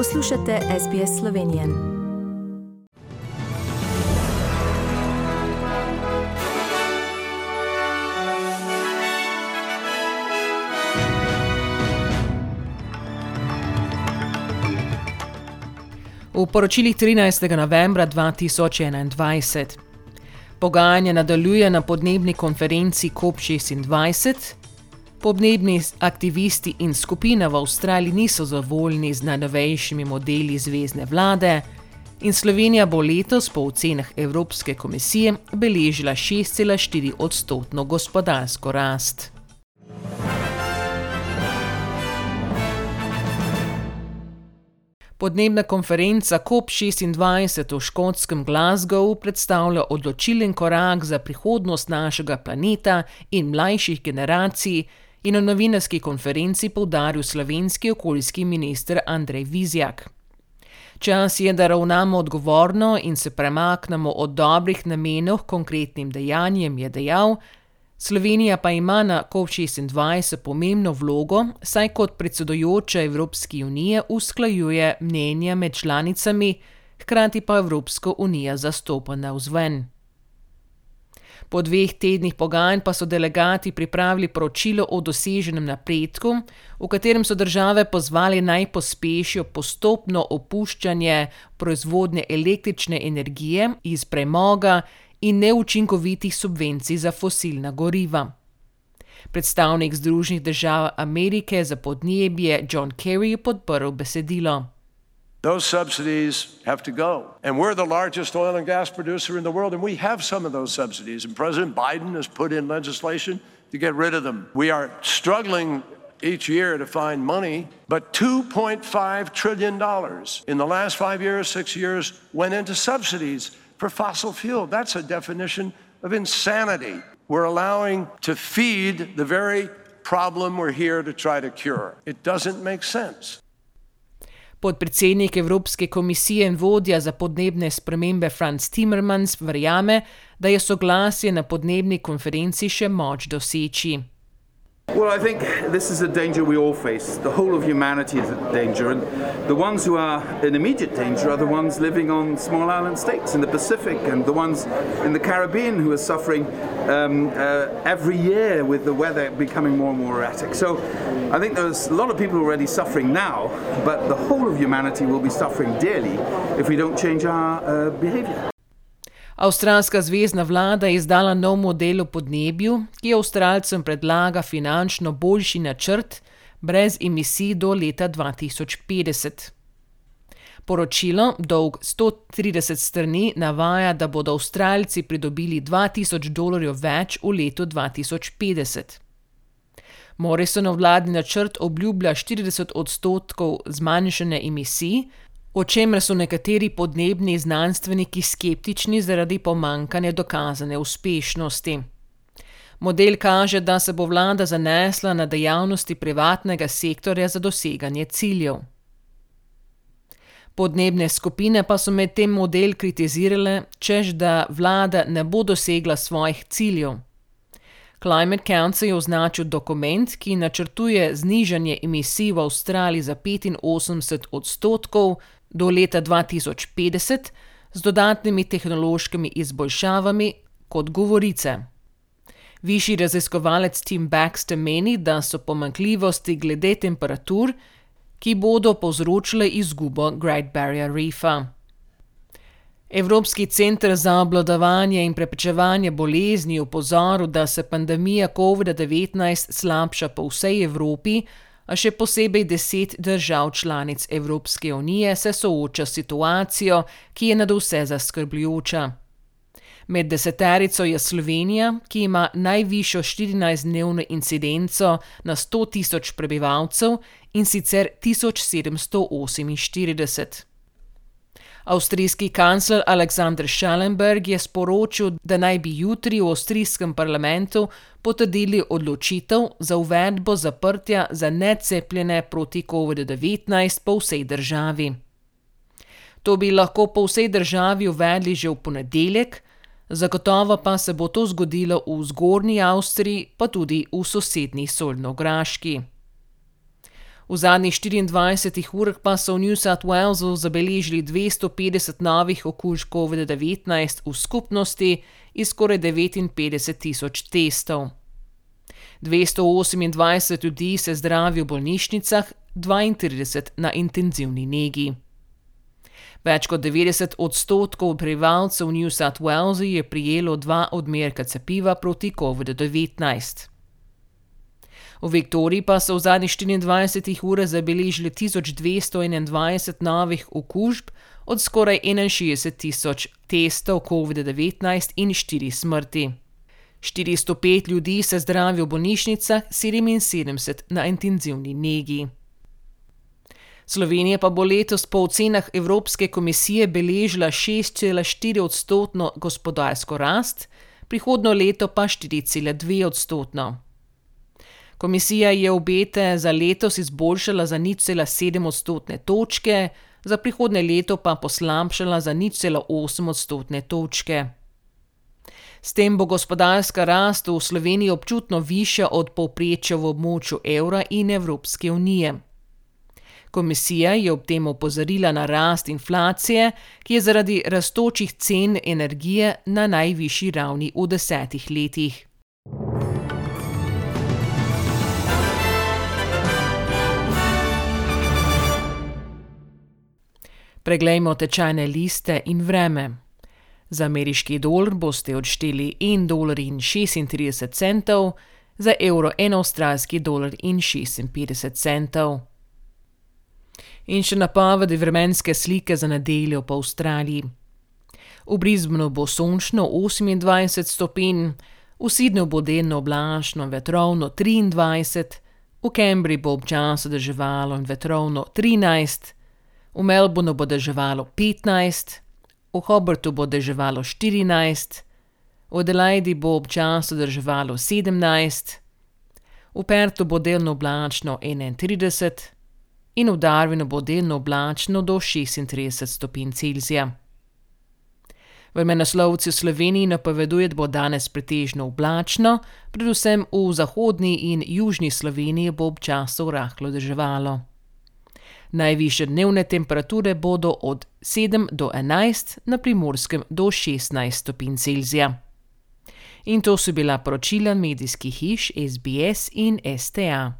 Poslušate SBS Slovenije. V poročilih 13. novembra 2021. Pogajanje nadaljuje na podnebni konferenci COP26, Podnebni aktivisti in skupina v Avstraliji niso zadovoljni z najnovejšimi modeli zvezdne vlade, in Slovenija bo letos po ocenah Evropske komisije beležila 6,4 odstotno gospodarsko rast. Podnebna konferenca COP26 v škotskem Glasgowu predstavlja odločilen korak za prihodnost našega planeta in mlajših generacij, in na novinarski konferenci poudaril slovenski okoljski minister Andrej Vizjak. Čas je, da ravnamo odgovorno in se premaknemo od dobrih namenov k konkretnim dejanjem, je dejal. Slovenija pa ima na COP26 pomembno vlogo, saj kot predsedujoča Evropske unije usklajuje mnenja med članicami, hkrati pa Evropsko unijo zastopa na vzven. Po dveh tednih pogajanj pa so delegati pripravili poročilo o doseženem napredku, v katerem so države pozvali naj pospešijo postopno opuščanje proizvodnje električne energije iz premoga in neučinkovitih subvencij za fosilna goriva. Predstavnik Združenih držav Amerike za podnebje John Kerry je podprl besedilo. Those subsidies have to go. And we're the largest oil and gas producer in the world, and we have some of those subsidies. And President Biden has put in legislation to get rid of them. We are struggling each year to find money, but $2.5 trillion in the last five years, six years, went into subsidies for fossil fuel. That's a definition of insanity. We're allowing to feed the very problem we're here to try to cure. It doesn't make sense. Podpredsednik Evropske komisije in vodja za podnebne spremembe Franz Timmermans verjame, da je soglasje na podnebni konferenci še moč doseči. Well, I think this is a danger we all face. The whole of humanity is in danger, and the ones who are in immediate danger are the ones living on small island states in the Pacific and the ones in the Caribbean who are suffering um, uh, every year with the weather becoming more and more erratic. So I think there's a lot of people already suffering now, but the whole of humanity will be suffering dearly if we don't change our uh, behavior. Avstralska zvezdna vlada je izdala nov model o podnebju, ki Avstralcem predlaga finančno boljši načrt brez emisij do leta 2050. Poročilo, dolg 130 strani, navaja, da bodo Avstralci pridobili 2000 dolarjev več v letu 2050. Morrisonov vladni načrt obljublja 40 odstotkov zmanjšanja emisij, o čemer so nekateri podnebni znanstveniki skeptični zaradi pomankanja dokazane uspešnosti. Model kaže, da se bo vlada zanesla na dejavnosti privatnega sektorja za doseganje ciljev. Podnebne skupine pa so med tem model kritizirale, čež da vlada ne bo dosegla svojih ciljev. Climate Council je označil dokument, ki načrtuje znižanje emisij v Avstraliji za 85 odstotkov do leta 2050 z dodatnimi tehnološkimi izboljšavami kot govorice. Višji raziskovalec Tim Baxter meni, da so pomankljivosti glede temperatur, ki bodo povzročile izgubo Great Barrier Reefa. Evropski center za obladovanje in preprečevanje bolezni je upozoril, da se pandemija COVID-19 slabša po vsej Evropi, a še posebej deset držav članic Evropske unije se sooča s situacijo, ki je nadvse zaskrbljujoča. Med deseterico je Slovenija, ki ima najvišjo 14-dnevno incidenco na 100 tisoč prebivalcev in sicer 1748. Avstrijski kancler Aleksandr Schallenberg je sporočil, da naj bi jutri v avstrijskem parlamentu potrdili odločitev za uvedbo zaprtja za necepljene proti COVID-19 po vsej državi. To bi lahko po vsej državi uvedli že v ponedeljek, zagotovo pa se bo to zgodilo v zgornji Avstriji, pa tudi v sosednji Solnograški. V zadnjih 24 urah pa so v New South Walesu zabeležili 250 novih okužb COVID-19 v skupnosti iz skoraj 59 tisoč testov. 228 ljudi se zdravi v bolnišnicah, 32 na intenzivni negi. Več kot 90 odstotkov prebivalcev New South Walesu je prijelo dva odmerka cepiva proti COVID-19. V Viktoriji pa so v zadnjih 24 urah zabeležili 1221 novih okužb od skoraj 61 tisoč testov COVID-19 in 4 smrti. 405 ljudi se zdravi v bolnišnicah, 77 na intenzivni negi. Slovenija pa bo letos po ocenah Evropske komisije beležila 6,4 odstotno gospodarsko rast, prihodno leto pa 4,2 odstotno. Komisija je obete za letos izboljšala za nič cela sedem odstotne točke, za prihodne leto pa poslabšala za nič cela osem odstotne točke. S tem bo gospodarska rast v Sloveniji občutno višja od povprečja v območju evra in Evropske unije. Komisija je ob tem opozorila na rast inflacije, ki je zaradi rastočih cen energije na najvišji ravni v desetih letih. Preglejmo tečajne liste in vreme. Za ameriški dolar boste odšteli 1,36 dolarja, za evro 1 avstralski dolar in 56 centov. In še napovedi vremenske slike za nedeljo po Avstraliji. V Brisbanu bo sončno 28 stopinj, v Sydneyju bo delno oblačno in vetrovno 23, v Cambridgeu bo občasno deževalo in vetrovno 13, v Melbournu bo deževalo 15, v Hobartu bo deževalo 14, v Adelaidi bo občasno deževalo 17, v Pertu bo delno oblačno 31 in v Darwinu bo delno oblačno do 36 stopinj Celzija. Vremenoslovci v Sloveniji napovedujejo, da bo danes pretežno oblačno, predvsem v zahodni in južni Sloveniji bo občasno rahlo deževalo. Najviše dnevne temperature bodo od 7 do 11, na primorskem do 16 stopinj Celzija. In to so bila poročila medijskih hiš SBS in STA.